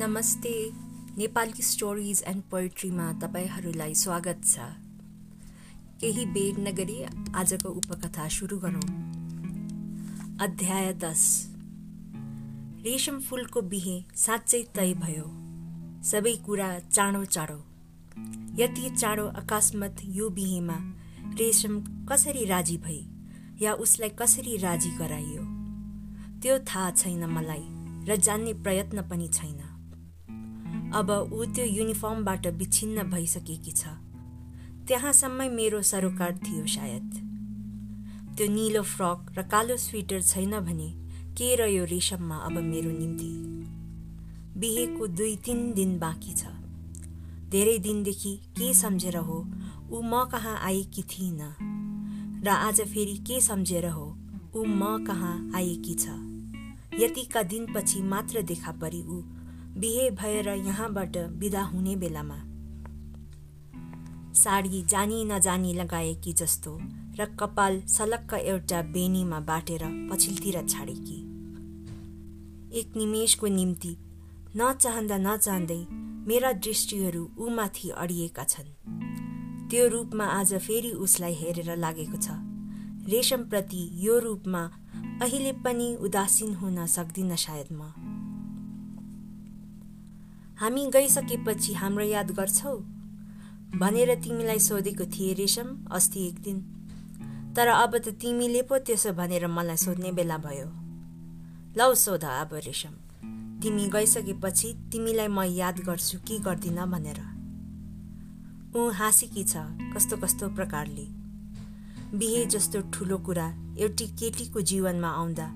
नमस्ते। Nepali stories and पोइट्रीमा तपाईँहरूलाई स्वागत छ। केही बेर नगरी आजको उपकथा सुरु गरौँ। अध्याय दस। रेशम फुलको बिहे साँच्चै तय भयो। सबै कुरा चाँडो चाँडो यति चाँडो अकस्मात यो बिहेमा रेशम कसरी राजी भई या उसलाई कसरी राजी गराइयो? त्यो थाहा छैन मलाई र जान्ने प्रयत्न पनि छैन। अब ऊ त्यो युनिफर्मबाट विच्छिन्न भइसकेकी छ। त्यहाँसम्मै मेरो सरोकार थियो सायद। त्यो निलो फ्रक र कालो स्वेटर छैन भने के रह्यो रेशममा अब मेरो निम्ति? बिहेको दुई तिन दिन बाँकी छ। धेरै दिनदेखि के सम्झेर हो ऊ म कहाँ आएकी थिइनँ। र आज फेरि के सम्झेर हो ऊ म कहाँ आएकी छ। यतिका दिनपछि मात्र देखा परी ऊ बिहे भएर यहाँबाट विदा हुने बेलामा। साडी जानी नजानी लगाएकी जस्तो र कपाल सलक्क एउटा बेनीमा बाटेर पछिल्तिर छाडेकी। एक निमेषको निम्ति नचाहँदा नचाहँदै मेरा दृष्टिहरू ऊमाथि अडिएका छन्। त्यो रूपमा आज फेरि उसलाई हेरेर लागेको छ। रेशमप्रति यो रूपमा अहिले पनि उदासीन हुन सक्दिनँ सायद म। हामी गइसकेपछि हाम्रो याद गर्छौ? भनेर तिमीलाई सोधेको थिएँ रेशम अस्ति एक दिन। तर अब त तिमीले पो त्यसो भनेर मलाई सोध्ने बेला भयो। लौ सोध अब रेशम तिमी गइसकेपछि तिमीलाई म याद गर्छु कि गर्दिन भनेर। ऊ हाँसेकी छ कस्तो कस्तो प्रकारले। बिहे जस्तो ठुलो कुरा एउटी केटीको जीवनमा आउँदा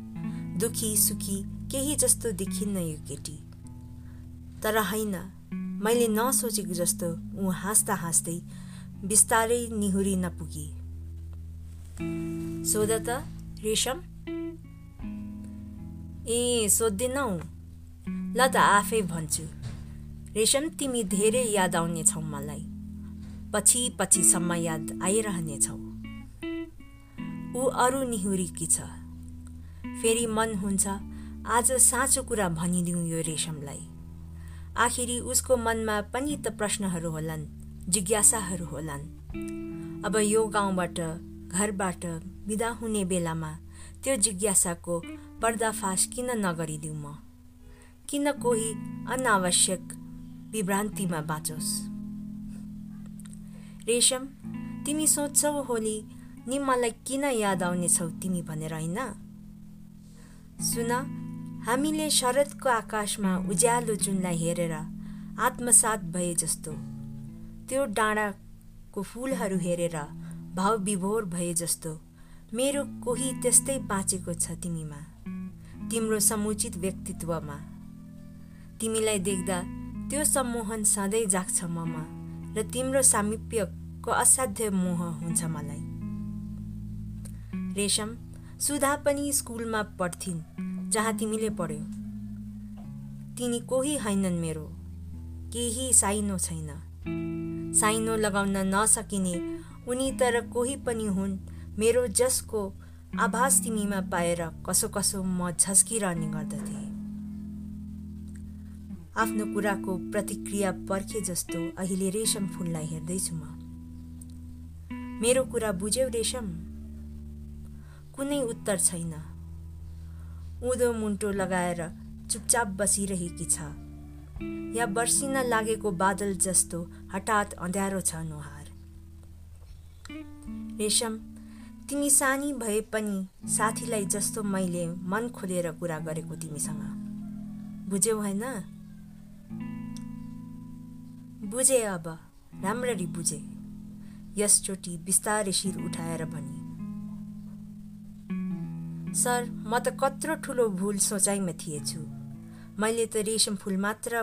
दुखी सुखी केही जस्तो देखिन्न यो केटी। तर होइन। मैले नसोचेको जस्तो ऊ हाँस्दा हाँस्दै बिस्तारै निहुरी नपुगी। सोध त रेशम। ए सोध्दैनौ? ल त आफै भन्छु। रेशम तिमी धेरै याद आउनेछौ मलाई। पछि पछिसम्म याद आइरहनेछौ। ऊ अरू निहुरीकी छ? फेरि मन हुन्छ आज साँचो कुरा भनिदिउँ यो रेशमलाई। आखिरी उसको मनमा पनि त प्रश्नहरू होलान् जिज्ञासाहरू होलान्। अब यो गाउँबाट घरबाट विदा हुने बेलामा त्यो जिज्ञासाको पर्दाफास किन नगरिदिउँ म? किन कोही अनावश्यक विभ्रान्तिमा बाँचोस्? रेशम तिमी सोध्छौ होली नि मलाई किन याद आउनेछौ तिमी भनेर होइन? सुन हामीले शरदको आकाशमा उज्यालो जुनलाई हेरेर आत्मसात भए जस्तो। त्यो डाँडाको फुलहरू हेरेर भाव विभोर भए जस्तो। मेरो कोही त्यस्तै बाँचेको छ तिमीमा। तिम्रो समुचित व्यक्तित्वमा। तिमीलाई देख्दा त्यो सम्मोहन सधैँ जाग्छ ममा र तिम्रो सामिप्यको असाध्य मोह हुन्छ मलाई। रेशम सुधा पनि स्कुलमा पढ्थिन्। जहाँ तिमीले पढ्यौ। तिनी कोही होइनन् मेरो। केही साइनो छैन। साइनो लगाउन नसकिने। उनी तर कोही पनि हुन्। मेरो जसको आभास तिमीमा पाएर कसो कसो म झस्किरहने गर्दथे। आफ्नो कुराको प्रतिक्रिया पर्खे जस्तो अहिले रेशम फुललाई हेर्दैछु म। मेरो कुरा बुझ्यौ रेशम? कुनै उत्तर छैन। उँधो मुन्टो लगाएर चुपचाप बसिरहेकी छ। या बर्सिन लागेको बादल जस्तो हठात अँध्यारो छ नुहार। रेशम तिमी सानी भए पनि साथीलाई जस्तो मैले मन खोलेर कुरा गरेको तिमीसँग। बुझ्यौ होइन? बुझे अब राम्ररी बुझे। यसचोटि बिस्तारै शिर उठाएर भनी सर म त कत्रो ठुलो भुल सोचाइमा थिएछु। मैले त रेशम फुल मात्र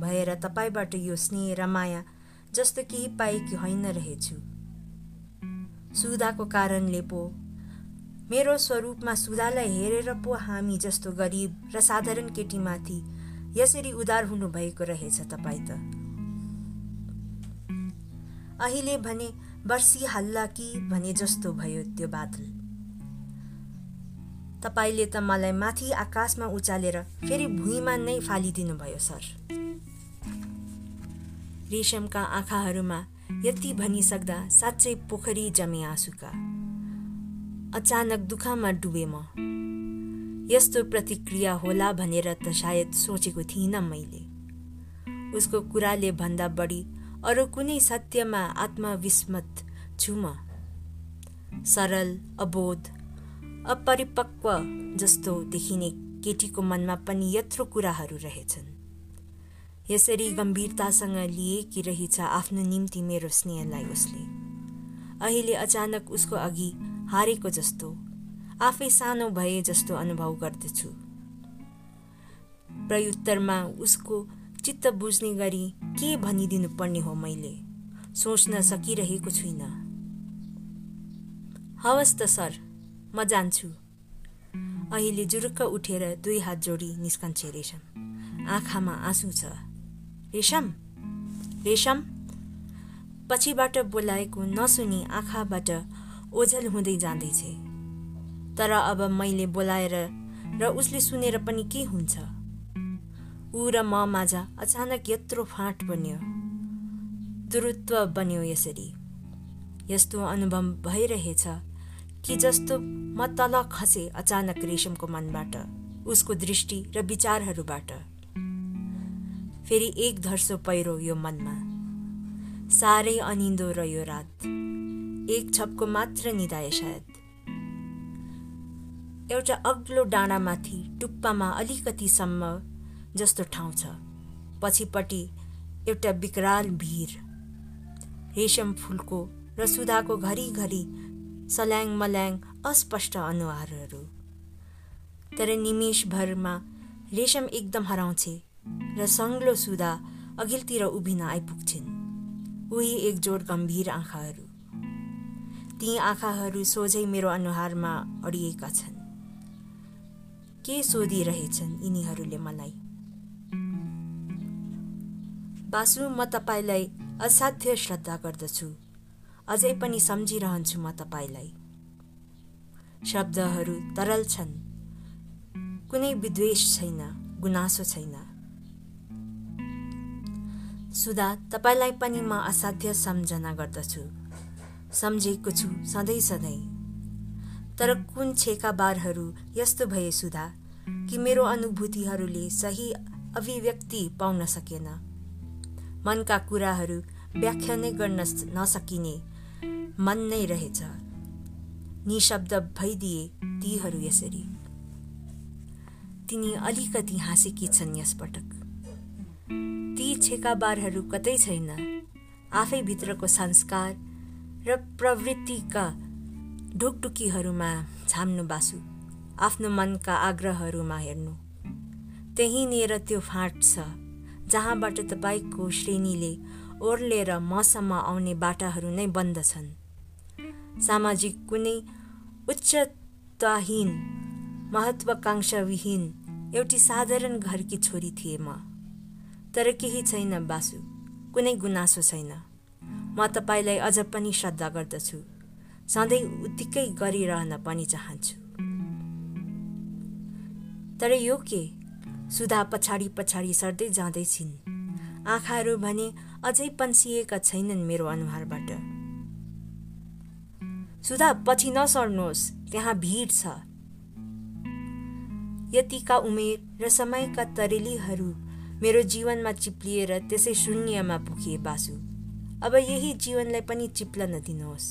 भएर तपाईँबाट यो स्नेह र माया जस्तो केही पाएकी होइन रहेछु। सुधाको कारणले पो। मेरो स्वरूपमा सुधालाई हेरेर पो हामी जस्तो गरिब र साधारण केटीमाथि यसरी उदार हुनुभएको रहेछ तपाईँ त। अहिले भने बर्सिहाल्ला कि भने जस्तो भयो त्यो बादल। तपाईँले त मलाई माथि आकाशमा उचालेर फेरि भुइँमा नै फालिदिनु भयो सर। रेशमका आँखाहरूमा यति भनिसक्दा साँच्चै पोखरी जमे आँसुका। अचानक दुःखमा डुबे म। यस्तो प्रतिक्रिया होला भनेर त सायद सोचेको थिइनँ मैले। उसको कुराले भन्दा बढी अरू कुनै सत्यमा आत्मविस्मत छु म। सरल अबोध अपरिपक्व जस्तो देखिने केटीको मनमा पनि यत्रो कुराहरू रहेछन्। यसरी गम्भीरतासँग लिएकी रहेछ आफ्नो निम्ति मेरो स्नेहलाई उसले। अहिले अचानक उसको अघि हारेको जस्तो आफै सानो भए जस्तो अनुभव गर्दछु। प्रयुत्तरमा उसको चित्त बुझ्ने गरी के भनिदिनु पर्ने हो मैले सोच्न सकिरहेको छुइनँ। हवस् त सर। म जान्छु। अहिले जुरुक्क उठेर दुई हात जोडी निस्कन्छे रेशम। आँखामा आँसु छ। रेशम? रेशम? पछिबाट बोलाएको नसुनी आँखाबाट ओझल हुँदै जाँदैछ। तर अब मैले बोलाएर र उसले सुनेर पनि के हुन्छ? ऊ र म माझ अचानक यत्रो फाँट बन्यो। दुरुत्व बन्यो यसरी। यस्तो अनुभव भइरहेछ। कि जस्तो म तल खसे अचानक रेशमको मनबाट उसको दृष्टि र विचारहरूबाट। फेरि एक धर्सो पहिरो यो मनमा। साह्रै अनिन्दो र यो रात। एक छपको मात्र निधाए सायद। एउटा अग्लो डाँडामाथि टुप्पामा अलिकतिसम्म जस्तो ठाउँ छ। पछिपट्टि एउटा विकराल भिर। रेशम फुलको र सुधाको घरिघरि सल्याङ मल्याङ अस्पष्ट अनुहारहरू। तर निमेषभरमा रेशम एकदम हराउँछे र सङ्ग्लो सुधा अघिल्तिर उभिन आइपुग्छिन्। उही एकजोड गम्भीर आँखाहरू। ती आँखाहरू सोझै मेरो अनुहारमा अडिएका छन्। के सोधिरहेछन् यिनीहरूले मलाई? बासु म तपाईँलाई असाध्य श्रद्धा गर्दछु। अझै पनि सम्झिरहन्छु म तपाईँलाई। शब्दहरू तरल छन्। कुनै विद्वेष छैन गुनासो छैन। सुधा तपाईँलाई पनि म असाध्य सम्झना गर्दछु। सम्झेको छु सधैँ सधैँ। तर कुन छेका बारहरू यस्तो भए सुधा कि मेरो अनुभूतिहरूले सही अभिव्यक्ति पाउन सकेन? मनका कुराहरू व्याख्या नै गर्न नसकिने मन नै रहेछ। निशब्द भइदिए तीहरू यसरी। तिनी अलिकति हाँसेकी छन् यसपटक ती छेकाबारहरू कतै छैन। आफै भित्रको संस्कार र प्रवृत्तिका ढुकढुकीहरूमा छाम्नु बासु। आफ्नो मनका आग्रहहरूमा हेर्नु। त्यहीँनिर त्यो फाँट छ जहाँबाट तपाईँको श्रेणीले ओर्लेर मसम्म आउने बाटाहरू नै बन्द छन्। सामाजिक कुनै उच्चताहीन महत्वाकांक्षाविहीन एउटी साधारण घरकी छोरी थिए म। तर केही छैन बासु कुनै गुनासो छैन। म तपाईँलाई अझ पनि श्रद्धा गर्दछु। सधैँ उत्तिकै गरिरहन पनि चाहन्छु। तर यो के? सुधा पछाडि पछाडि सर्दै जाँदैछिन्। आँखाहरू भने अझै पन्सिएका छैनन् मेरो अनुहारबाट। सुधा पछि नसर्नुहोस्। त्यहाँ भिड छ। यतिका उमेर र समयका तरेलीहरू मेरो जीवनमा चिप्लिएर त्यसै शून्यमा पुगे बासु। अब यही जीवनलाई पनि चिप्लन दिनुहोस्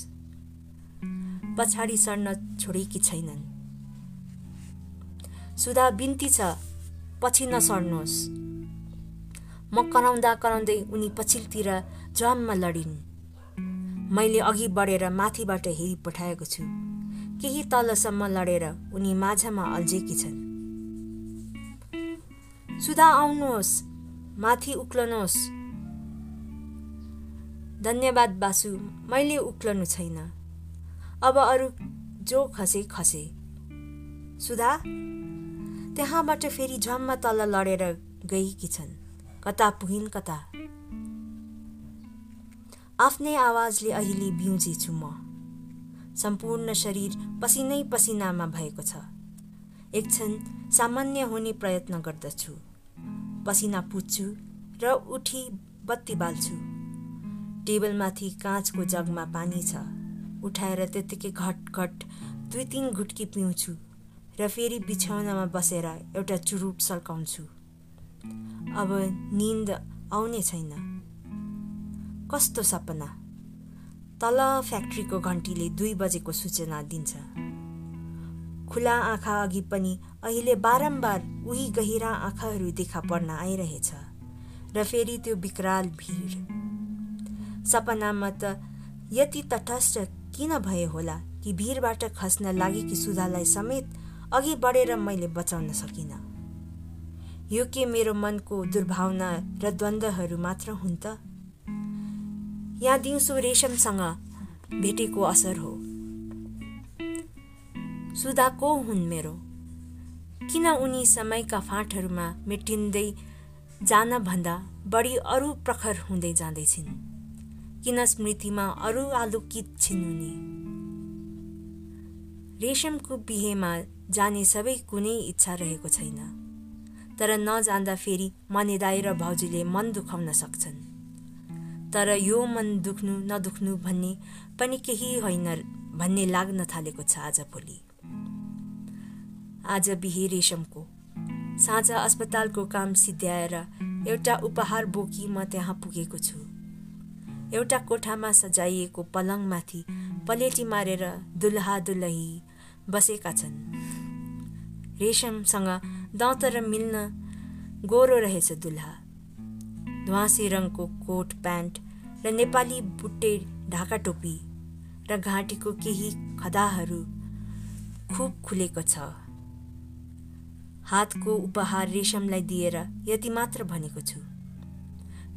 पछाडि सर्न छोडेकी छैनन्। सुधा बिन्ती छ। पछि नसर्नुहोस्। म कराउँदा कराउँदै उनी पछिल्तिर जम्मा लडिन्। मैले अघि बढेर माथिबाट हेरी पठाएको छु। केही तलसम्म लडेर उनी माझमा अल्झेकी छन्। सुधा आउनुहोस्। माथि उक्लनुहोस्। धन्यवाद बासु। मैले उक्लनु छैन। अब अरू जो खसे खसे। सुधा त्यहाँबाट फेरि झम्म तल लडेर गएकी छन्। कता पुगिन् कता। आफ्नै आवाजले अहिले बिउजी छु म। सम्पूर्ण शरीर पसिनै पसिनामा भएको छ। एक क्षण सामान्य हुने प्रयत्न गर्दछु। पसिना पुज्छु र उठी बत्ती बाल्छु। टेबलमाथि काँचको जगमा पानी छ। उठाएर त्यत्तिकै घटघट दुई तिन घुट्की पिउँछु र फेरि बिछौनामा बसेर एउटा चुरुप सल्काउँछु। अब निन्द आउने छैन कस्तो सपना? तल फ्याक्ट्रीको घन्टीले दुई बजेको सूचना दिन्छ। खुला आँखा अघि पनि अहिले बारम्बार उही गहिरा आँखाहरू देखा पर्न आइरहेछ र फेरि त्यो विकराल भिड। सपनामा त यति तटस्थ किन भए होला कि भिरबाट खस्न लागेकी सुधालाई समेत अघि बढेर मैले बचाउन सकिनँ? यो के मेरो मनको दुर्भावना र द्वन्द्वहरू मात्र हुन् त? यहाँ दिउँसो रेशमसँग भेटेको असर हो। सुधा को हुन् मेरो? किन उनी समयका फाँटहरूमा मेटिँदै जान भन्दा बढी अरू प्रखर हुँदै जाँदैछिन् किन स्मृतिमा अरू आलोकित छिन् उनी? रेशमको बिहेमा जाने सबै कुनै इच्छा रहेको छैन। तर नजान्दा फेरि मनेदाई र भाउजूले मन दुखाउन सक्छन्। तर यो मन दुख्नु नदुख्नु भन्ने पनि केही होइन भन्ने लाग्न थालेको छ आज भोलि। आज बिहे रेशमको। साँझ अस्पतालको काम सिद्ध्याएर एउटा उपहार बोकी म त्यहाँ पुगेको छु। एउटा कोठामा सजाइएको पलङमाथि पलेटी मारेर दुलहा दुलही बसेका छन्। रेशमसँग दौतर मिल्न गोरो रहेछ दुलहा धुवासी रङको कोट प्यान्ट र नेपाली बुट्टे ढाका टोपी र घाँटीको केही खदाहरू खुब खुलेको छ हातको उपहार रेशमलाई दिएर यति मात्र भनेको छु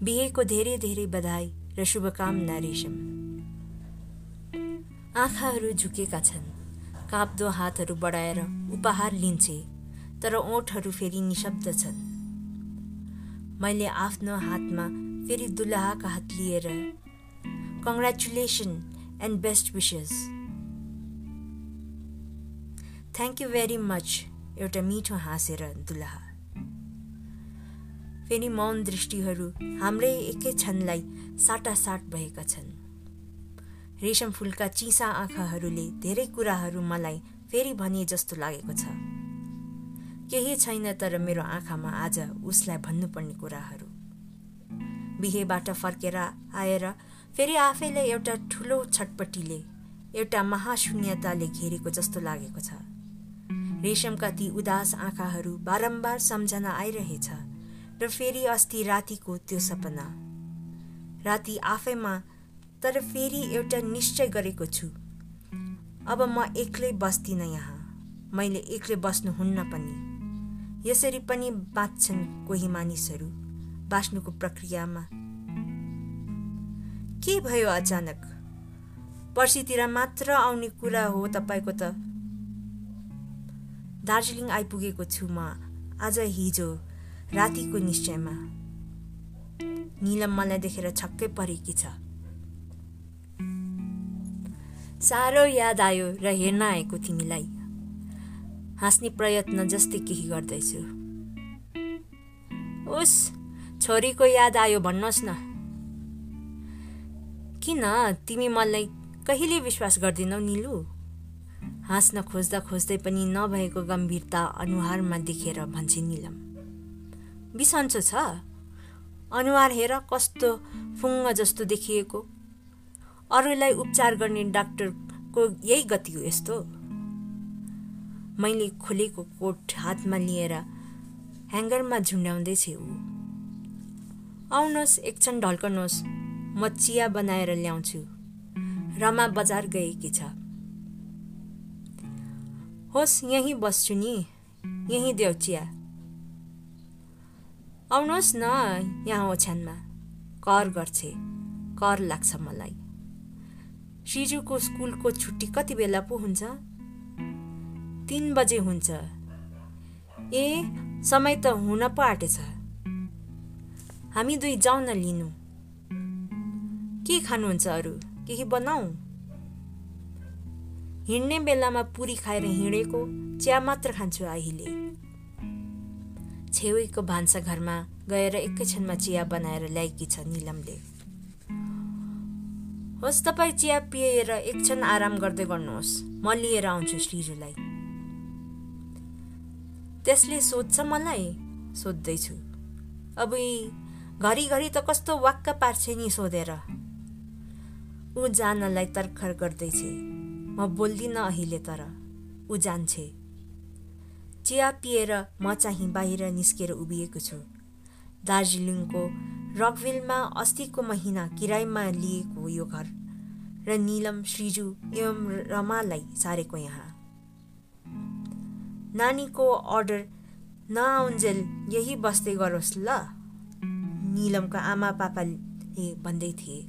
बिहेको धेरै धेरै बधाई र शुभकामना रेशम आँखाहरू झुकेका छन् काप्दो हातहरू बढाएर उपहार लिन्छे तर ओठहरू फेरि निशब्द छन्। मैले आफ्नो हातमा फेरि दुलहाका हात लिएर congratulation and best wishes thank you very much एउटा मिठो हाँसेर दुलहा। फेरि मौन दृष्टिहरू हाम्रै एकै क्षणलाई साटासाट भएका छन्। रेशम फुलका चिसा आँखाहरूले धेरै कुराहरू मलाई फेरि भने जस्तो लागेको छ। केही छैन तर मेरो आँखामा आज उसलाई भन्नुपर्ने कुराहरू। बिहेबाट फर्केर आएर फेरि आफैलाई एउटा ठुलो छटपट्टिले एउटा महाशून्यताले घेरेको जस्तो लागेको छ। रेशमका ती उदास आँखाहरू बारम्बार सम्झना आइरहेछ र फेरि अस्ति रातिको त्यो सपना। राति आफैमा तर फेरि एउटा निश्चय गरेको छु। अब म एक्लै बस्दिनँ यहाँ। मैले एक्लै बस्नुहुन्न पनि। यसरी पनि बाँच्छन् कोही मानिसहरू बाँच्नुको प्रक्रियामा। के भयो अचानक? पर्सितिर मात्र आउने कुरा हो तपाईँको त। दार्जिलिङ आइपुगेको छु म आज हिजो रातिको निश्चयमा। निलम मलाई देखेर छक्कै परेकी छ। साह्रो याद आयो र हेर्न आएको तिमीलाई। हाँस्ने प्रयत्न जस्तै केही गर्दैछु। उस छोरीको याद आयो भन्नुहोस् न। किन तिमी मलाई कहिले विश्वास गर्दैनौ निलु? हाँस्न खोज्दा खोज्दै पनि नभएको गम्भीरता अनुहारमा देखेर भन्छे निलम। बिसन्चो छ। अनुहार हेर कस्तो फुङ्ग जस्तो देखिएको। अरूलाई उपचार गर्ने डाक्टरको यही गति हो यस्तो। मैले खोलेको कोट हातमा लिएर ह्याङ्गरमा झुन्ड्याउँदैछ ऊ। आउनुहोस् एकछिन ढल्कनुहोस्। म चिया बनाएर ल्याउँछु। रमा बजार गएकी छ। होस् यहीँ बस्छु नि। यहीँ देऊ चिया। आउनुहोस् न यहाँ ओछ्यानमा। कर गर्छे। कर लाग्छ मलाई। सिजुको स्कुलको छुट्टी कति बेला पो हुन्छ? तिन बजे हुन्छ। ए समय त हुन पो आँटेछ। हामी दुई जाउँ न लिनु। के खानुहुन्छ अरू? केही बनाऊ? हिँड्ने बेलामा पुरी खाएर हिँडेको चिया मात्र खान्छु अहिले छेउको भान्साघरमा गएर एकैछिनमा चिया बनाएर ल्याएकी छ निलमले। होस् तपाईँ चिया पिएर एकछिन आराम गर्दै गर्नुहोस्। म लिएर आउँछु श्रीजुलाई। त्यसले सोध्छ मलाई सोध्दैछु। अब घरिघरि त कस्तो वाक्क पार्छ नि सोधेर। ऊ जानलाई तर्खर गर्दैछ। म बोल्दिनँ अहिले तर। ऊ जान्छे। चिया पिएर म चाहिँ बाहिर निस्केर उभिएको छु। दार्जिलिङको रकभिलमा अस्तिको महिना किरायमा लिएको यो घर र निलम श्रीजु एवं रमालाई सारेको यहाँ। नानीको अर्डर नआउन्जेल यही बस्दै गरोस् ल। निलमको आमा पापाले भन्दै थिए।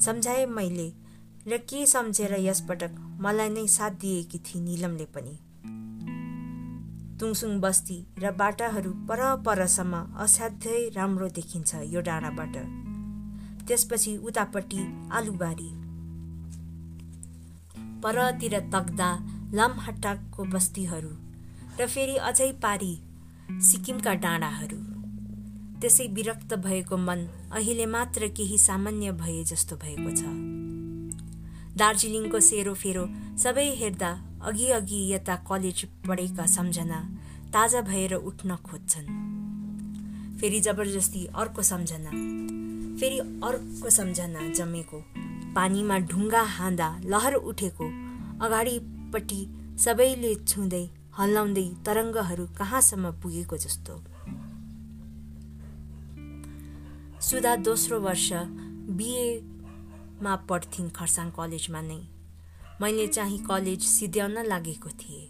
सम्झाएँ मैले र के सम्झेर यसपटक मलाई नै साथ दिएकी थिए निलमले पनि। तुङसुङ बस्ती र बाटाहरू पर परसम्म असाध्यै राम्रो देखिन्छ यो डाँडाबाट। त्यसपछि उतापट्टि आलुबारी। परतिर तग्दा लामहट्टाको बस्तीहरू र फेरि अझै पारी सिक्किमका डाँडाहरू। त्यसै विरक्त भएको मन अहिले मात्र केही सामान्य भए जस्तो भएको छ। दार्जिलिङको सेरोफेरो सबै हेर्दा अघि अघि यता कलेज पढेका सम्झना ताजा भएर उठ्न खोज्छन्। फेरि जबरजस्ती अर्को सम्झना। फेरि अर्को सम्झना जमेको। पानीमा ढुङ्गा हान्दा लहर उठेको। अगाडिपट्टि सबैले छुँदै हल्लाउँदै तरङ्गहरू कहाँसम्म पुगेको जस्तो। सुधा दोस्रो वर्ष बिएमा पढ्थिन् खरसाङ कलेजमा नै। मैले चाहिँ कलेज सिद्ध्याउन लागेको थिएँ।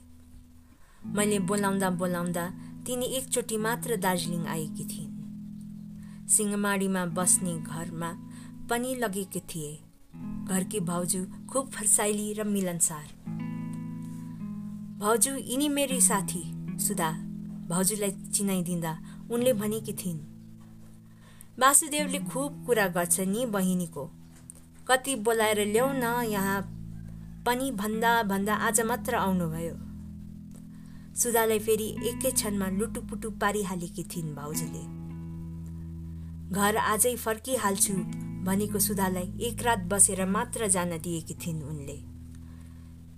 मैले बोलाउँदा बोलाउँदा तिनी एकचोटि मात्र दार्जिलिङ आएकी थिइन्। सिंहमाडीमा बस्ने घरमा पनि लगेकी थिए। घरकी भाउजू खुब फर्साइली र मिलनसार। भाउजू यिनी मेरी साथी सुधा भाउजूलाई चिनाइदिँदा उनले भनेकी थिइन् वासुदेवले खुब कुरा गर्छ नि बहिनीको। कति बोलाएर ल्याउ न यहाँ पनि भन्दा भन्दा आज मात्र आउनुभयो। सुधालाई फेरि एकै क्षणमा लुटुपुटु पारिहालेकी थिइन् भाउजूले। घर आजै फर्किहाल्छु भनेको सुधालाई एक रात बसेर मात्र जान दिएकी थिइन् उनले।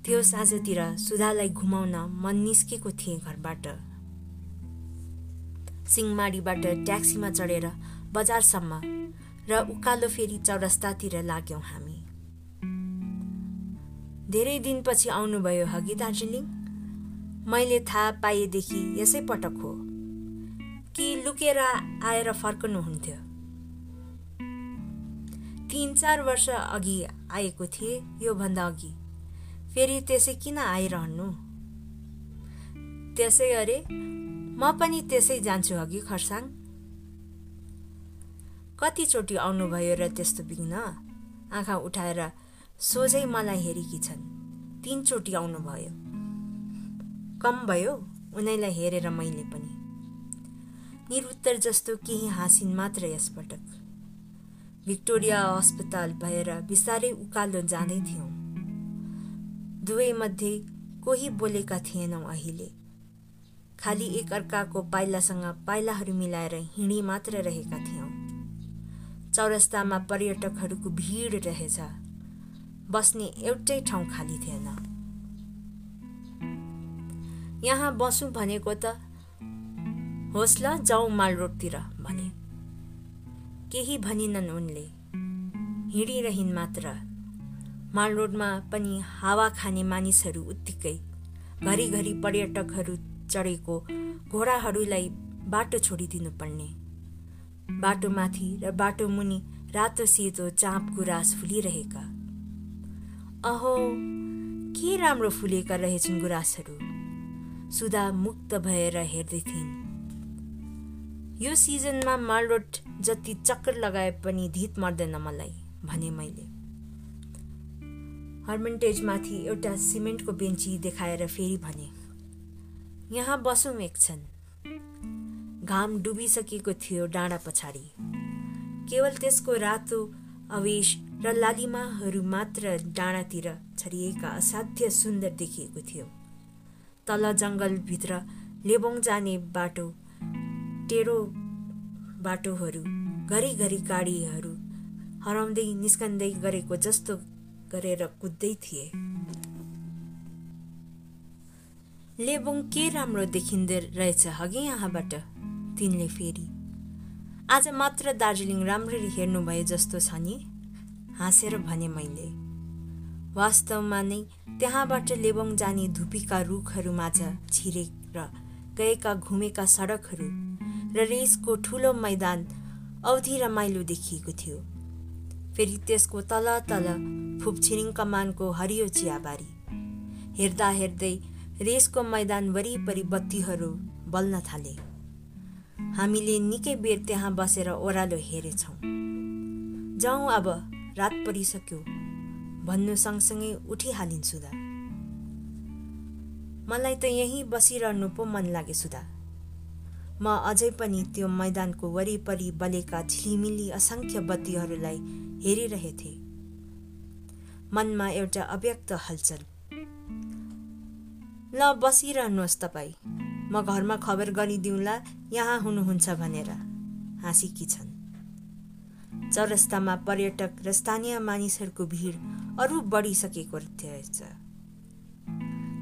त्यो साँझतिर सुधालाई घुमाउन मन निस्केको थिएँ घरबाट। सिङमाडीबाट ट्याक्सीमा चढेर बजारसम्म र उकालो फेरि चौरस्तातिर लाग्यौँ हामी। धेरै दिनपछि आउनुभयो हगि दार्जिलिङ। मैले थाहा पाएदेखि यसै पटक हो। कि लुकेर आएर फर्कनुहुन्थ्यो। तिन चार वर्ष अघि आएको थिएँ योभन्दा अघि। फेरि त्यसै किन आइरहनु? त्यसै अरे म पनि त्यसै जान्छु अघि खरसाङ। कतिचोटि आउनुभयो र त्यस्तो बिग्न आँखा उठाएर सोझै मलाई हेरेकी छन् तिनचोटि आउनुभयो। कम भयो उनीलाई हेरेर मैले पनि। निरुत्तर जस्तो केही हाँसिन् मात्र यसपटक। भिक्टोरिया अस्पताल भएर बिस्तारै उकालो जाँदै थियौँ। दुवैमध्ये कोही बोलेका थिएनौँ अहिले। खालि एकअर्काको पाइलासँग पाइलाहरू मिलाएर हिँडी मात्र रहेका थियौँ। चौरस्तामा पर्यटकहरूको भिड रहेछ। बस्ने एउटै ठाउँ खाली थिएन। यहाँ बसौँ भनेको त होस् ल जाउँ माल रोडतिर भने। केही भनिनन् उनले। हिँडिरहन् मात्र। माल रोडमा पनि हावा खाने मानिसहरू उत्तिकै घरिघरि पर्यटकहरू चढेको घोडाहरूलाई बाटो छोडिदिनु पर्ने। बाटोमाथि र बाटो मुनि रातो सेतो चाँप गुराँस फुलिरहेका। अहो के राम्रो फुलेका रहेछन् गुराँसहरू? सुधा मुक्त भएर हेर्दै थिइन् यो सिजनमा मालरोड जति चक्कर लगाए पनि धित मर्दैन मलाई भने मैले। हर्मेन्टेजमाथि एउटा सिमेन्टको बेन्ची देखाएर फेरि भने यहाँ बसौँ एकछिन। घाम डुबिसकेको थियो डाँडा पछाडि। केवल त्यसको रातो अवेश र लालिमाहरू मात्र डाँडातिर छरिएका असाध्य सुन्दर देखिएको थियो। तल जङ्गलभित्र लेबोङ जाने बाटो टेढो बाटोहरू घरिघरि गाडीहरू हराउँदै निस्कँदै गरेको जस्तो गरेर कुद्दै थिए। लेबोङ के राम्रो देखिँदो रहेछ हगि यहाँबाट? तिनले फेरि आज मात्र दार्जिलिङ राम्ररी हेर्नुभयो जस्तो छ नि। हाँसेर भने मैले। वास्तवमा नै त्यहाँबाट लेबोङ जाने धुपीका रुखहरूमाझ छिरेर गएका घुमेका सडकहरू र रेसको ठुलो मैदान अवधि रमाइलो देखिएको थियो। फेरि त्यसको तल तल फुपछिरिङ कमानको हरियो चियाबारी। हेर्दा हेर्दै रेसको मैदान वरिपरि बत्तीहरू बल्न थाले। हामीले निकै बेर त्यहाँ बसेर ओह्रालो हेरेछौँ। जाउँ अब रात परिसक्यो भन्नु सँगसँगै उठिहालिन् सुधा। मलाई त यहीँ बसिरहनु पो मन लागे सुधा। म अझै पनि त्यो मैदानको वरिपरि बलेका झिलिमिली असङ्ख्य बत्तीहरूलाई हेरिरहेथे। मनमा एउटा अव्यक्त हलचल। ल बसिरहनुहोस् तपाईँ। म घरमा खबर गरिदिउँला यहाँ हुनुहुन्छ भनेर। हाँसीकी छन्। चौरस्तामा पर्यटक र स्थानीय मानिसहरूको भिड अरू बढिसकेको रहेछ।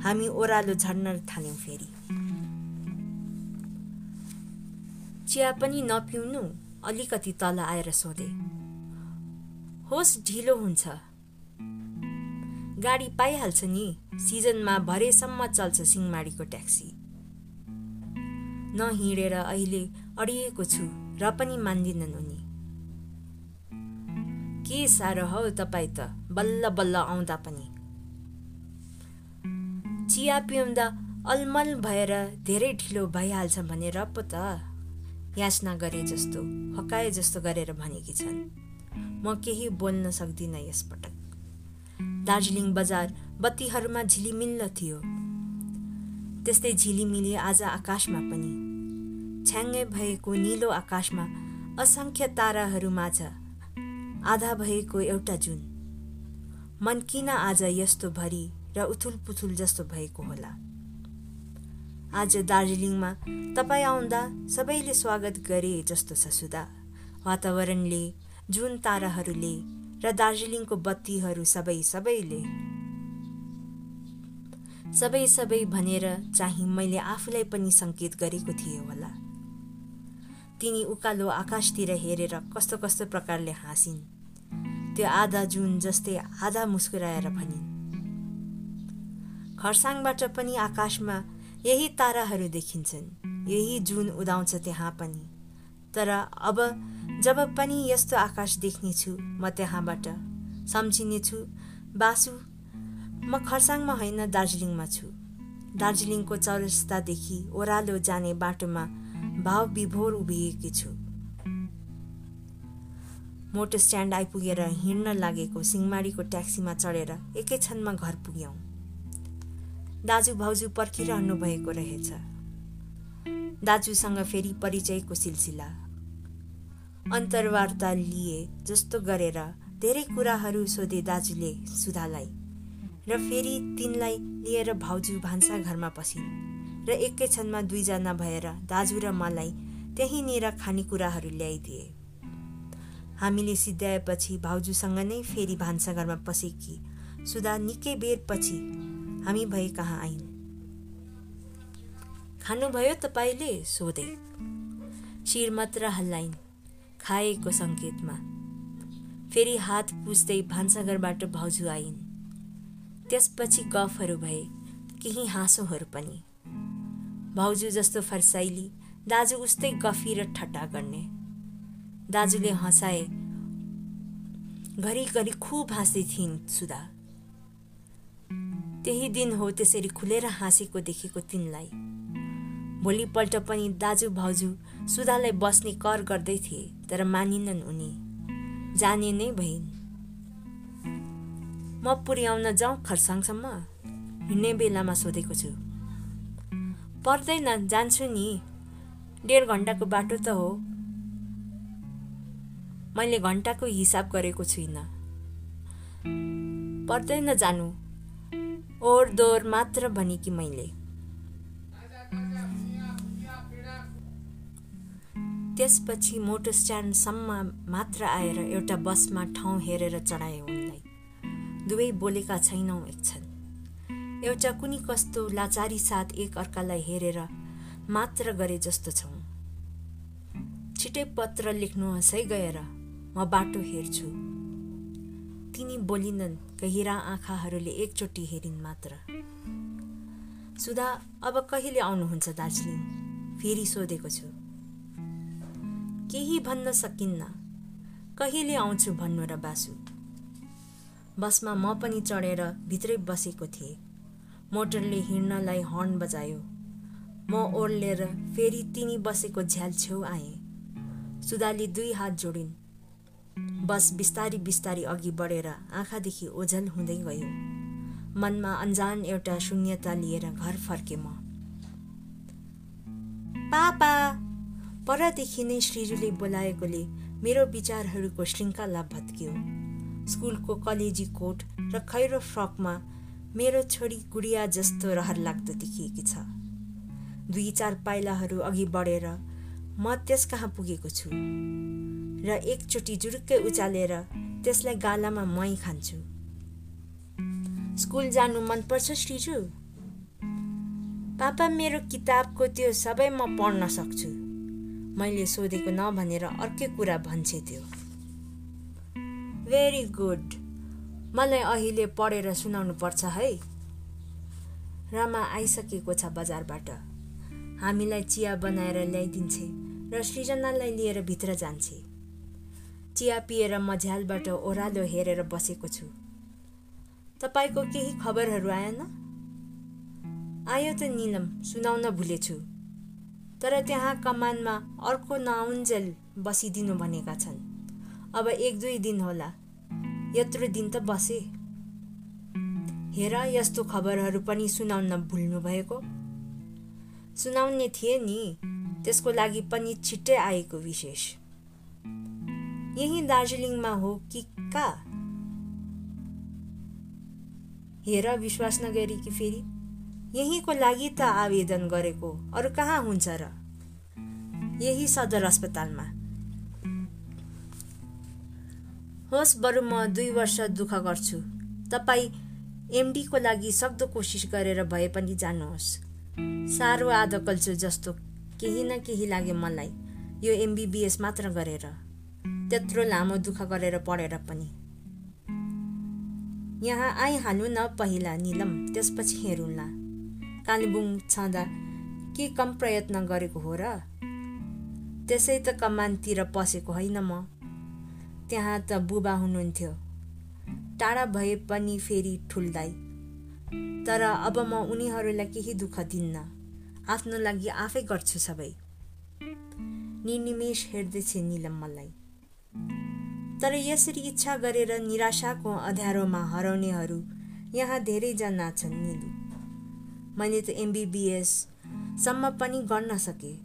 हामी ओह्रालो झर्न थाल्यौँ फेरि। चिया पनि नपिउनु अलिकति तल आएर सोधे। होस् ढिलो हुन्छ। गाडी पाइहाल्छ नि। सिजनमा भरेसम्म चल्छ सिङमाडीको ट्याक्सी। नहिँडेर अहिले अडिएको छु र पनि मान्दिनन् उनी के साह्रो हौ तपाईँ त बल्ल बल्ल आउँदा पनि। चिया पिउँदा अलमल भएर धेरै ढिलो भइहाल्छ भनेर पो त। याचना गरे जस्तो हकाए जस्तो गरेर भनेकी छन्। म केही बोल्न सक्दिनँ यसपटक। दार्जिलिङ बजार बत्तीहरूमा झिलिमिल्ल थियो। त्यस्तै झिलिमिली आज आकाशमा पनि छ्याङ्गै भएको निलो आकाशमा असङ्ख्य ताराहरू माझ। आधा भएको एउटा जुन। मन किन आज यस्तो भरि र उथुल पुथुल जस्तो भएको होला? आज दार्जिलिङमा तपाईँ आउँदा सबैले स्वागत गरे जस्तो छ सुधा। वातावरणले जुन ताराहरूले र दार्जिलिङको बत्तीहरू सबै सबैले। सबै सबै भनेर चाहिँ मैले आफूलाई पनि सङ्केत गरेको थिएँ होला। तिनी उकालो आकाशतिर हेरेर कस्तो कस्तो प्रकारले हाँसिन्। त्यो आधा जुन जस्तै आधा मुस्कुराएर भनिन्। खरसाङबाट पनि आकाशमा यही ताराहरू देखिन्छन् यही जुन उदाउँछ त्यहाँ पनि। तर अब जब पनि यस्तो आकाश देख्नेछु म त्यहाँबाट सम्झिनेछु बासु म खरसाङमा होइन दार्जिलिङमा छु। दार्जिलिङको चौरस्तादेखि ओह्रालो जाने बाटोमा भाव विभोर उभिएकी छु। मोटर स्ट्यान्ड आइपुगेर हिँड्न लागेको सिङमाडीको ट्याक्सीमा चढेर एकै क्षणमा घर पुग्यौँ। दाजु भाउजू पर्खिरहनु भएको रहेछ। दाजुसँग फेरि परिचयको सिलसिला। अन्तर्वार्ता लिए जस्तो गरेर धेरै कुराहरू सोधे दाजुले सुधालाई र फेरि तिनलाई लिएर भाउजू भान्सा घरमा पसिन्। र एकै क्षणमा दुईजना भएर दाजु र मलाई त्यहीँनिर खानेकुराहरू ल्याइदिए। हामीले सिद्ध्याएपछि भाउजूसँग नै फेरि भान्साघरमा पसेकी। सुधा निकै बेरपछि हामी भए कहाँ आइन्? खानुभयो तपाईँले? सोधे। शिर मात्र हल्लाइन् खाएको सङ्केतमा। फेरि हात पुस्दै भान्साघरबाट भाउजू आइन्। त्यसपछि गफहरू भए केही हाँसोहरू पनि। भाउजू जस्तो फर्साइली दाजु उस्तै गफी र ठट्टा गर्ने। दाजुले हँसाए घरिघरि खुब हाँस्दै थिइन् सुधा। त्यही दिन हो त्यसरी खुलेर हाँसेको देखेको तिनलाई। भोलिपल्ट पनि दाजु भाउजू सुधालाई बस्ने कर गर्दै थिए तर मानिनन् उनी। जाने नै भइन्। म पुर्याउन जाउँ खरसाङसम्म? हिँड्ने बेलामा सोधेको छु। पर्दैन जान्छु नि। डेढ घन्टाको बाटो त हो। मैले घन्टाको हिसाब गरेको छुइनँ। पर्दैन जानु। ओर दोहोर मात्र कि मैले। त्यसपछि मोटर स्ट्यान्डसम्म मात्र आएर एउटा बसमा ठाउँ हेरेर चढाए उनलाई। दुवै बोलेका छैनौँ एकछन्। एउटा कुनै कस्तो लाचारी साथ एक अर्कालाई हेरेर मात्र गरे जस्तो छौँ। छिटै पत्र लेख्नुहोस् है गएर म बाटो हेर्छु। तिनी बोलिनन् गहिरा आँखाहरूले एकचोटि हेरिन् मात्र। सुधा अब कहिले आउनुहुन्छ दार्जिलिङ? फेरि सोधेको छु। केही भन्न सकिन्न। कहिले आउँछु भन्नु र बासु। बसमा म पनि चढेर भित्रै बसेको थिएँ। मोटरले हिँड्नलाई हर्न बजायो। म ओर्लेर फेरि तिनी बसेको झ्याल छेउ आएँ। सुधाले दुई हात जोडिन्। बस बिस्तारी बिस्तारी अघि बढेर आँखादेखि ओझल हुँदै गयो। मनमा अन्जान एउटा शून्यता लिएर घर फर्के म। पापा! परदेखि नै श्रीजुले बोलाएकोले मेरो विचारहरूको श्रृङ्खला भत्कियो। स्कुलको कलेजी कोट र खैरो फ्रकमा मेरो छोरी गुडिया जस्तो रहर लाग्दो देखिएकी छ। दुई चार पाइलाहरू अघि बढेर म त्यस कहाँ पुगेको छु। र एकचोटि जुरुक्कै उचालेर त्यसलाई गालामा मै खान्छु। स्कुल जानु मनपर्छ श्रीजु? पापा मेरो किताबको त्यो सबै म पढ्न सक्छु। मैले सोधेको नभनेर अर्कै कुरा भन्छे त्यो। भेरी गुड मलाई अहिले पढेर सुनाउनु पर्छ है। रामा आइसकेको छ बजारबाट। हामीलाई चिया बनाएर ल्याइदिन्छे र सृजनालाई लिएर भित्र जान्छे। चिया पिएर म झ्यालबाट ओह्रालो हेरेर बसेको छु। तपाईँको केही खबरहरू आएन? आयो त निलम सुनाउन भुलेछु। तर त्यहाँ कमानमा अर्को नआउन्जेल बसिदिनु भनेका छन्। अब एक दुई दिन होला। यत्रो दिन त बसे। हेर यस्तो खबरहरू पनि सुनाउन भुल्नु भएको सुनाउने थिए नि त्यसको लागि पनि छिट्टै आएको विशेष। यही दार्जिलिङमा हो कि का? हेर विश्वास नगरी कि फेरि? यहीँको लागि त आवेदन गरेको अरू कहाँ हुन्छ र? यही सदर अस्पतालमा। होस् बरु म दुई वर्ष दुःख गर्छु। तपाईँ एमडीको लागि सक्दो कोसिस गरेर भए पनि जानुहोस्। साह्रो आदकल्छु जस्तो केही न केही लाग्यो मलाई यो एमबिबिएस मात्र गरेर। त्यत्रो लामो दुःख गरेर पढेर पनि। यहाँ आइहाल्नु न पहिला निलम त्यसपछि हेरौँला। कालेबुङ छँदा के कम प्रयत्न गरेको हो र? त्यसै त कमानतिर पसेको होइन म। त्यहाँ त बुबा हुनुहुन्थ्यो। टाढा भए पनि फेरि ठुल्दाई। तर अब म उनीहरूलाई केही दुःख दिन्न आफ्नो लागि आफै गर्छु सबै। निनिमेष हेर्दैछ निलम मलाई। तर यसरी इच्छा गरेर निराशाको अँध्यारोमा हराउनेहरू यहाँ धेरैजना छन् निलु। मैले त एमबिबिएससम्म पनि गर्न सकेँ।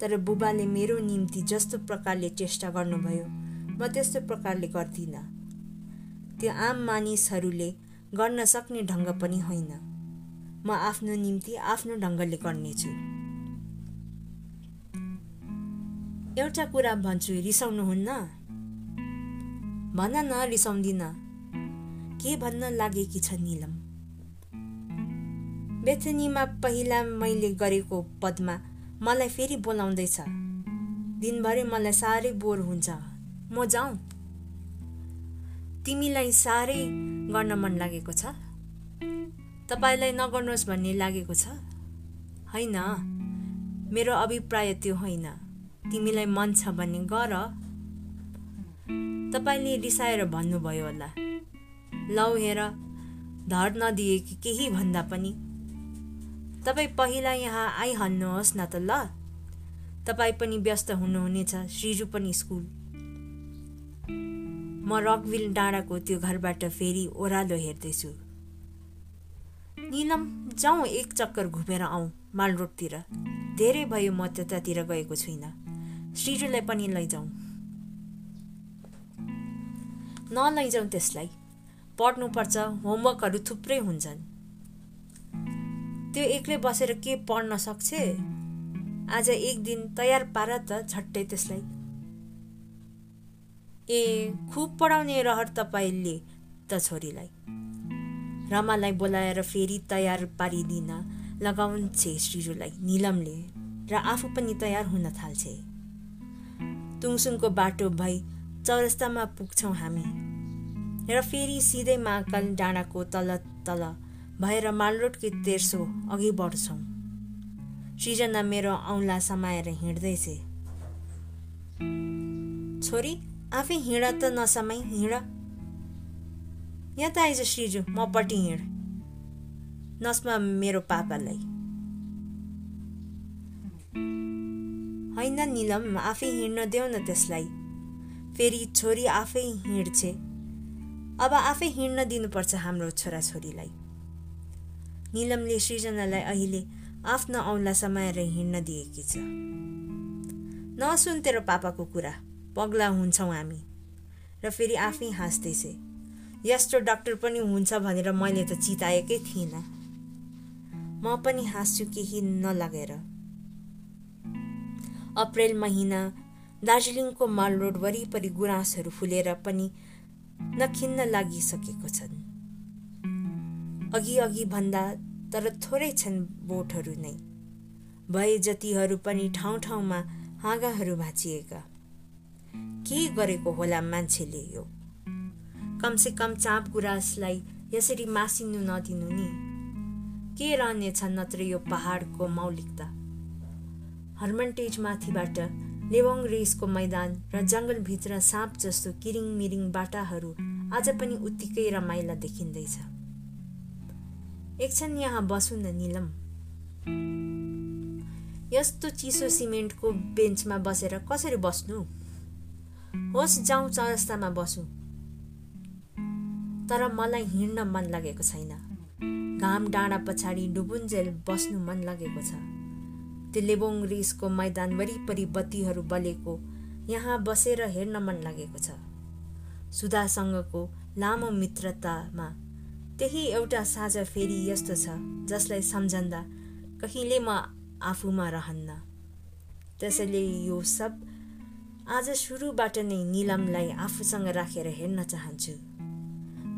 तर बुबाले मेरो निम्ति जस्तो प्रकारले चेष्टा गर्नुभयो। म त्यस्तो प्रकारले गर्दिनँ। त्यो आम मानिसहरूले गर्न सक्ने ढङ्ग पनि होइन। म आफ्नो निम्ति आफ्नो ढङ्गले गर्नेछु। एउटा कुरा भन्छु रिसाउनुहुन्न? भन न रिसाउँदिन। के भन्न लागेकी छ निलम? बेथनीमा पहिला मैले गरेको पदमा मलाई फेरि बोलाउँदैछ। दिनभरि मलाई साह्रै बोर हुन्छ। म जाउँ तिमीलाई साह्रै गर्न मन लागेको छ? तपाईँलाई नगर्नुहोस् भन्ने लागेको छ? होइन। मेरो अभिप्राय त्यो होइन। तिमीलाई मन छ भने गर। तपाईँले रिसाएर भन्नुभयो होला। लौ हेर धर नदिए कि केही भन्दा पनि। तपाईँ पहिला यहाँ आइहाल्नुहोस् न त ल। तपाईँ पनि व्यस्त हुनुहुनेछ। श्रीजु पनि स्कुल। म रकविल डाँडाको त्यो घरबाट फेरि ओह्रालो हेर्दैछु। निलम जाउँ एक चक्कर घुमेर आउँ माल रोडतिर धेरै भयो म त्यतातिर गएको छुइनँ। श्रीजुलाई पनि लैजाउँ। नलैजाउँ त्यसलाई। पढ्नुपर्छ होमवर्कहरू थुप्रै हुन्छन्। त्यो एक्लै बसेर के पढ्न सक्छ? आज एक दिन तयार पार त झट्टै त्यसलाई। ए खुब पढाउने रहर तपाईँले त छोरीलाई। रमालाई बोलाएर फेरि तयार पारिदिन लगाउँछे श्रीजुलाई निलमले र आफू पनि तयार हुन थाल्छे। तुङसुङको बाटो भई चौरस्तामा पुग्छौँ हामी र फेरि सिधै महाकाल डाँडाको तल तल भएर मालरोडकै तेर्सो अघि बढ्छौँ। सृजना मेरो औँला समाएर हिँड्दैछ। छोरी आफै हिँड त नसमाई हिँड। यहाँ त आइज श्रीजु मपट्टि हिँड। नसमा मेरो पापालाई। होइन निलम आफै हिँड्न देऊ न त्यसलाई। फेरि छोरी आफै हिँड्छे। अब आफै हिँड्न दिनुपर्छ हाम्रो छोराछोरीलाई। निलमले सृजनालाई अहिले आफ्नो औँला समाएर हिँड्न दिएकी छ। नसुन तेरो पापाको कुरा। पगला हुन्छौँ हामी। र फेरि आफै हाँस्दैछ। यस्तो डाक्टर पनि हुन्छ भनेर मैले त चिताएकै थिइनँ। म पनि हाँस्छु केही नलागेर। अप्रेल महिना दार्जिलिङको माल रोड वरिपरि गुराँसहरू फुलेर पनि नखिन्न लागिसकेको छन्। अघि अघि भन्दा तर थोरै छन् बोटहरू नै। भए जतिहरू पनि ठाउँ ठाउँमा हाँगाहरू भाँचिएका। के गरेको होला मान्छेले यो? कमसे कम चाँप गुराँसलाई यसरी मासिनु नदिनु नि। के रहनेछ नत्र यो पहाडको मौलिकता? हर्मन्टेज माथिबाट लेवोङ रेसको मैदान र जङ्गलभित्र साँप जस्तो किरिङ मिरिङ बाटाहरू आज पनि उत्तिकै रमाइला देखिँदैछ। एकछिन यहाँ बसु न निलम। यस्तो चिसो सिमेन्टको बेन्चमा बसेर कसरी बस्नु? होस् जाउँ चौरस्तामा बसु। तर मलाई हिँड्न मन लागेको छैन। घाम डाँडा पछाडि डुबुन्जेल बस्नु मन लागेको छ। त्यो लेबोङ रिसको मैदान वरिपरि बत्तीहरू बलेको यहाँ बसेर हेर्न मन लागेको छ। सुधासँगको लामो मित्रतामा त्यही एउटा साझा फेरि यस्तो छ जसलाई सम्झन्दा कहिले म आफूमा रहन्न। त्यसैले यो सब आज सुरुबाट नै निलमलाई आफूसँग राखेर हेर्न चाहन्छु।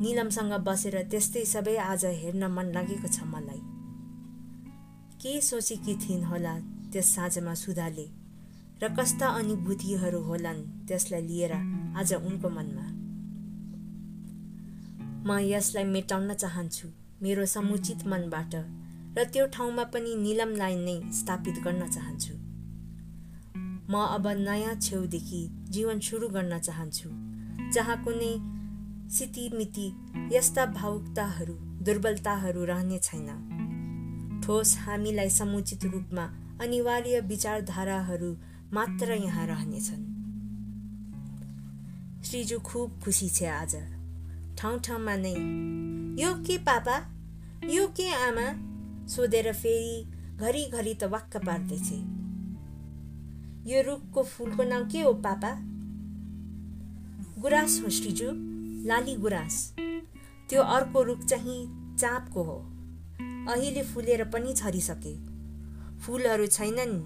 निलमसँग बसेर त्यस्तै सबै आज हेर्न मन लागेको छ मलाई। के सोचेकी थिइन् होला त्यस साँझमा सुधाले? र कस्ता अनुभूतिहरू होलान् त्यसलाई लिएर आज उनको मनमा? म यसलाई मेटाउन चाहन्छु मेरो समुचित मनबाट र त्यो ठाउँमा पनि निलमलाई नै स्थापित गर्न चाहन्छु। म अब नयाँ छेउदेखि जीवन सुरु गर्न चाहन्छु जहाँ कुनै सितिमिति यस्ता भावुकताहरू दुर्बलताहरू रहने छैन। ठोस हामीलाई समुचित रूपमा अनिवार्य विचारधाराहरू मात्र यहाँ रहनेछन्। श्रीजु खुब खुसी छ आज। ठाउँ ठाउँमा नै यो के पापा? यो के आमा? सोधेर फेरि घरिघरि त वाक्क पार्दैछ यो रुखको फुलको नाउँ के हो पापा? गुराँस हो श्रीजु लाली गुराँस। त्यो अर्को रुख चाहिँ चाँपको हो। अहिले फुलेर पनि झरिसके फुलहरू छैनन्।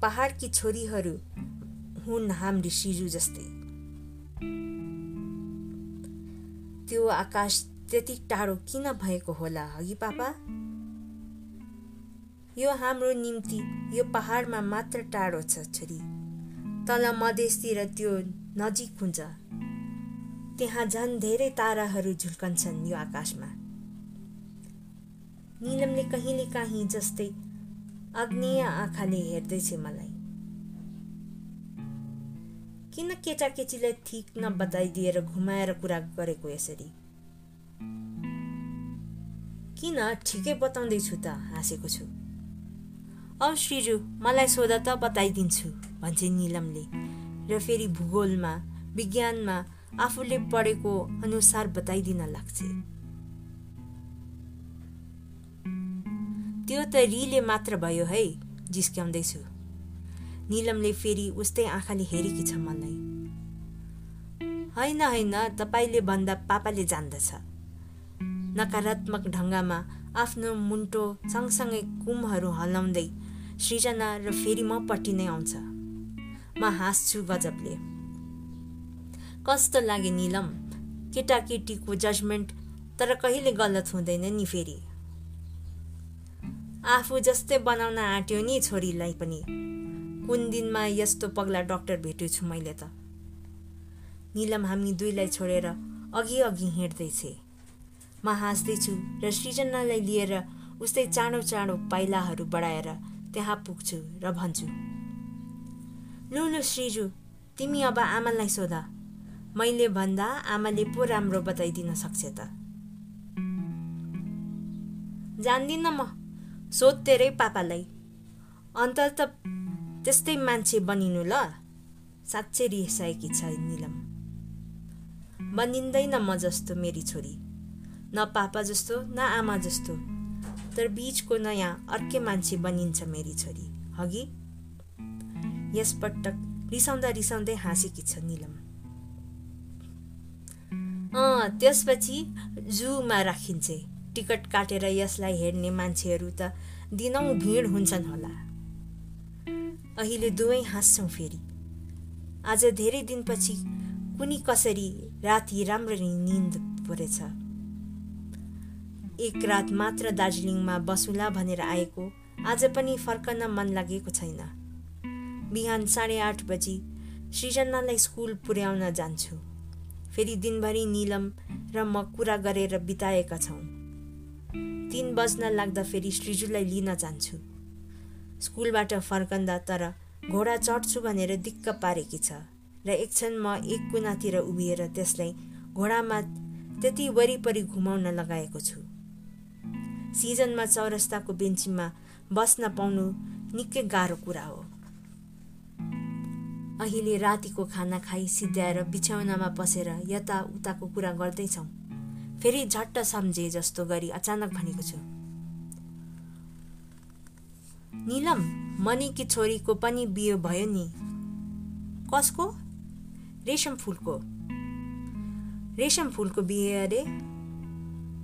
पहाडकी छोरीहरू हुन् हाम्री सिजु जस्तै। त्यो आकाश त्यति टाढो किन भएको होला हगि पापा? यो हाम्रो निम्ति यो पहाडमा मात्र टाढो छ छोरी। तल मधेसतिर त्यो नजिक हुन्छ। त्यहाँ झन् धेरै ताराहरू झुल्कन्छन् यो आकाशमा। निलमले कहिले काहीँ जस्तै अग्नेय आँखाले हेर्दैछ मलाई। किन केटाकेटीलाई ठिक नबताइदिएर घुमाएर कुरा गरेको यसरी? किन ठिकै बताउँदैछु त हाँसेको छु। औ श्रीजु मलाई सोध त बताइदिन्छु भन्छ निलमले। र फेरि भूगोलमा विज्ञानमा आफूले पढेको अनुसार बताइदिन लाग्छ। त्यो त रिले मात्र भयो है जिस्क्याउँदैछु। निलमले फेरि उस्तै आँखाले हेरेकी छ मलाई। होइन होइन तपाईँले भन्दा पापाले जान्दछ। नकारात्मक ढङ्गमा आफ्नो मुन्टो सँगसँगै कुमहरू हल्लाउँदै सृजना र फेरि म पट्टि नै आउँछ। म हाँस्छु गजबले। कस्तो लागे निलम केटाकेटीको जजमेन्ट तर कहिले गलत हुँदैन नि फेरि। आफू जस्तै बनाउन आँट्यो नि छोरीलाई पनि। कुन दिनमा यस्तो पगला डक्टर भेटेछु मैले त। निलम हामी दुईलाई छोडेर अघि अघि हिँड्दैछे। म हाँस्दैछु र सृजनालाई लिएर उस्तै चाँडो चाँडो पाइलाहरू बढाएर त्यहाँ पुग्छु र भन्छु लु लु श्रीजु तिमी अब आमालाई सोध। मैले भन्दा आमाले पो राम्रो बताइदिन सक्छ त। जान्दिनँ म सोध तेरै पापालाई। अन्त त त्यस्तै मान्छे बनिनु ल। साँच्चै रिसाएकी छ निलम। बनिँदैन म जस्तो मेरी छोरी। न पापा जस्तो न आमा जस्तो। तर बिचको नयाँ अर्कै मान्छे बनिन्छ मेरी छोरी। हगि? यसपटक रिसाउँदा रिसाउँदै हाँसेकी छ निलम। अँ त्यसपछि जूमा राखिन्छ। टिकट काटेर यसलाई हेर्ने मान्छेहरू त दिनौँ भिड हुन्छन् होला। अहिले दुवै हाँस्छौँ फेरि। आज धेरै दिनपछि कुनी कसरी राति राम्ररी निन्द परेछ? एक रात मात्र दार्जिलिङमा बसुला भनेर आएको आज पनि फर्कन मन लागेको छैन। बिहान साढे आठ बजी सृजनालाई स्कुल पुर्याउन जान्छु। फेरि दिनभरि निलम र म कुरा गरेर बिताएका छौँ। तिन बज्न लाग्दा फेरि सृजुलाई लिन जान्छु। स्कुलबाट फर्कँदा तर घोडा चढ्छु भनेर दिक्क पारेकी छ र एकछिन म एक कुनातिर उभिएर त्यसलाई घोडामा त्यति वरिपरि घुमाउन लगाएको छु। सिजनमा चौरस्ताको बेन्चीमा बस्न पाउनु निकै गाह्रो कुरा हो। अहिले रातिको खाना खाइ सिद्ध्याएर बिछौनामा पसेर यताउताको कुरा गर्दैछौँ। फेरि झट्ट सम्झे जस्तो गरी अचानक भनेको छु। निलम मनिकी छोरीको पनि बिहे भयो नि? कसको? रेशम फुलको। रेशम फुलको बिहे अरे?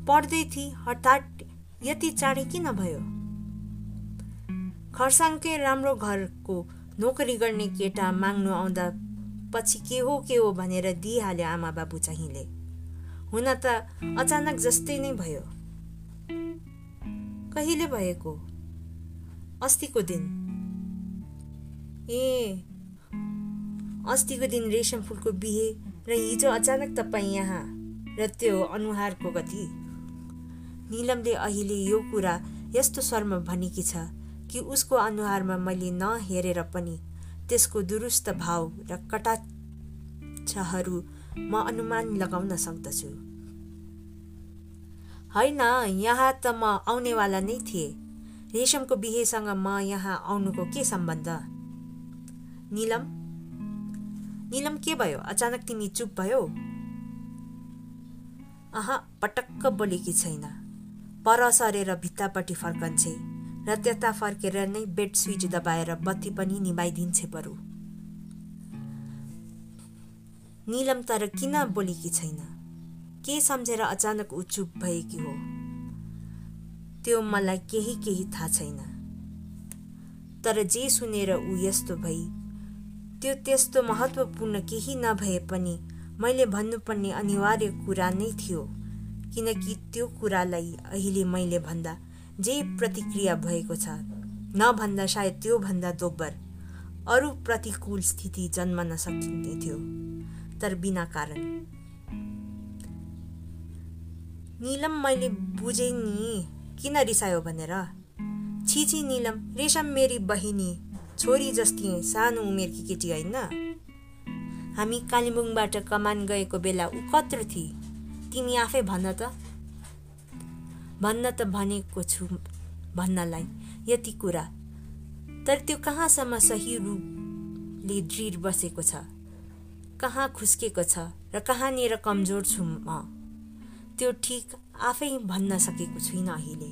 पढ्दै थिए हठात यति चाँडै किन भयो? खरसाङकै राम्रो घरको नोकरी गर्ने केटा माग्नु आउँदा पछि के हो के हो भनेर दिइहाल्यो आमा बाबु चाहिँले। हुन त अचानक जस्तै नै भयो। कहिले भएको? अस्तिको दिन। ए अस्तिको दिन रेशम फुलको बिहे र हिजो अचानक तपाईँ यहाँ र त्यो अनुहारको गति। निलमले अहिले यो कुरा यस्तो स्वरमा भनेकी छ कि उसको अनुहारमा मैले नहेरेर पनि त्यसको दुरुस्त भाव र कटाक्षहरू म अनुमान लगाउन सक्दछु। होइन यहाँ त म आउनेवाला नै थिएँ। रेशमको बिहेसँग म यहाँ आउनुको के सम्बन्ध? निलम? निलम के भयो? अचानक तिमी चुप भयो? अह पटक्क बोलेकी छैन। पर सरेर भित्तापट्टि फर्कन्छे र त्यता फर्केर नै बेड स्विच दबाएर बत्ती पनि निभाइदिन्छे बरु। निलम तर किन बोलेकी छैन? के सम्झेर अचानक ऊ चुप भएकी हो? त्यो मलाई केही केही थाहा छैन। तर जे सुनेर ऊ यस्तो भई त्यो त्यस्तो महत्त्वपूर्ण केही नभए पनि मैले भन्नुपर्ने अनिवार्य कुरा नै थियो। किनकि त्यो कुरालाई अहिले मैले भन्दा जे प्रतिक्रिया भएको छ नभन्दा सायद त्योभन्दा दोब्बर। अरू प्रतिकूल स्थिति जन्मन सकिने थियो तर बिना कारण। निलम मैले बुझेँ नि किन रिसायो भनेर? छिछि निलम रेशम मेरी बहिनी छोरी जस्ती सानो उमेरकी केटी होइन? हामी कालिम्पोङबाट कमान गएको बेला ऊ कत्रो थिए। तिमी आफै भन त। भन्न त भनेको छु भन्नलाई यति कुरा। तर त्यो कहाँसम्म सही रूपले दृढ बसेको छ? कहाँ खुस्केको छ र कहाँनिर कमजोर छु म? त्यो ठिक आफै भन्न सकेको छुइनँ अहिले।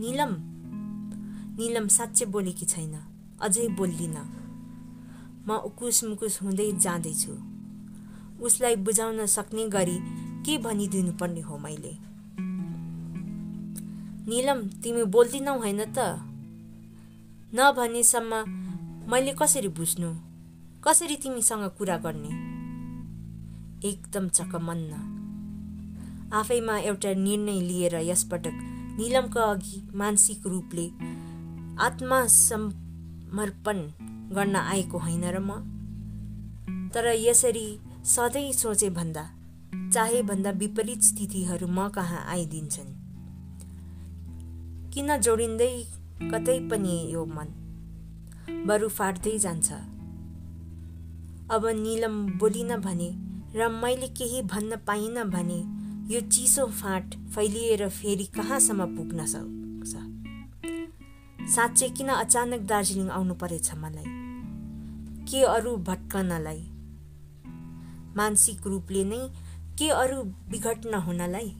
निलम निलम साँच्चै बोलेकी छैन अझै बोल्दिनँ। म उकुस मुकुस हुँदै जाँदैछु। उसलाई बुझाउन सक्ने गरी के भनिदिनुपर्ने हो मैले? निलम तिमी बोल्दिनौ होइन त? नभनेसम्म मैले कसरी बुझ्नु? कसरी तिमीसँग कुरा गर्ने? एकदम चकमन्न। आफैमा एउटा निर्णय लिएर यसपटक निलमका अघि मानसिक रूपले आत्मसमर्पण गर्न आएको होइन र म? तर यसरी सधैँ सोचे भन्दा चाहे भन्दा विपरीत स्थितिहरू म कहाँ आइदिन्छन्? किन जोडिँदै कतै पनि यो मन? बरु फाट्दै जान्छ। अब निलम बोलिन भने र मैले केही भन्न पाइनँ भने यो चिसो फाँट फैलिएर फेरि कहाँसम्म पुग्न सक्छ साँच्चै किन अचानक दार्जिलिङ आउनु परेछ मलाई? के अरू भट्कनलाई? मानसिक रूपले नै के अरू विघटन हुनलाई?